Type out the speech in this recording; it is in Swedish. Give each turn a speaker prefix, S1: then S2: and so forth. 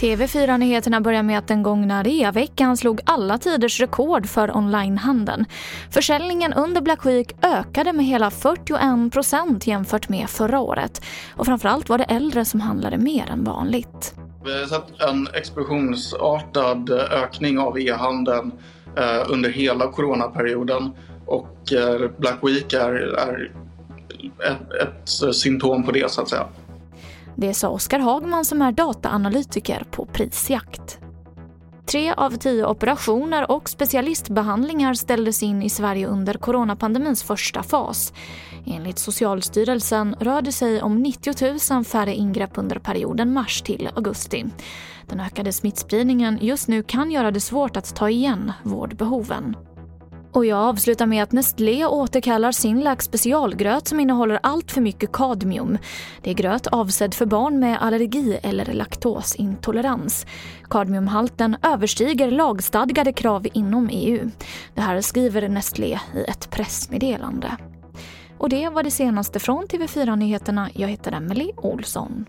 S1: TV4-nyheterna börjar med att den gångna reaveckan slog alla tiders rekord för onlinehandeln. Försäljningen under Black Week ökade med hela 41 procent jämfört med förra året. Och framförallt var det äldre som handlade mer än vanligt.
S2: Vi har sett en explosionsartad eh, ökning av e-handeln eh, under hela coronaperioden och eh, Black Week är, är ett, ett symptom på det så att säga.
S1: Det sa Oskar Hagman som är dataanalytiker på Prisjakt. Tre av tio operationer och specialistbehandlingar ställdes in i Sverige under coronapandemins första fas. Enligt Socialstyrelsen rör det sig om 90 000 färre ingrepp under perioden mars till augusti. Den ökade smittspridningen just nu kan göra det svårt att ta igen vårdbehoven. Och jag avslutar med att Nestlé återkallar sin laxspecialgröt som innehåller allt för mycket kadmium. Det är gröt avsedd för barn med allergi eller laktosintolerans. Kadmiumhalten överstiger lagstadgade krav inom EU. Det här skriver Nestlé i ett pressmeddelande. Och det var det senaste från TV4 Nyheterna. Jag heter Emily Olsson.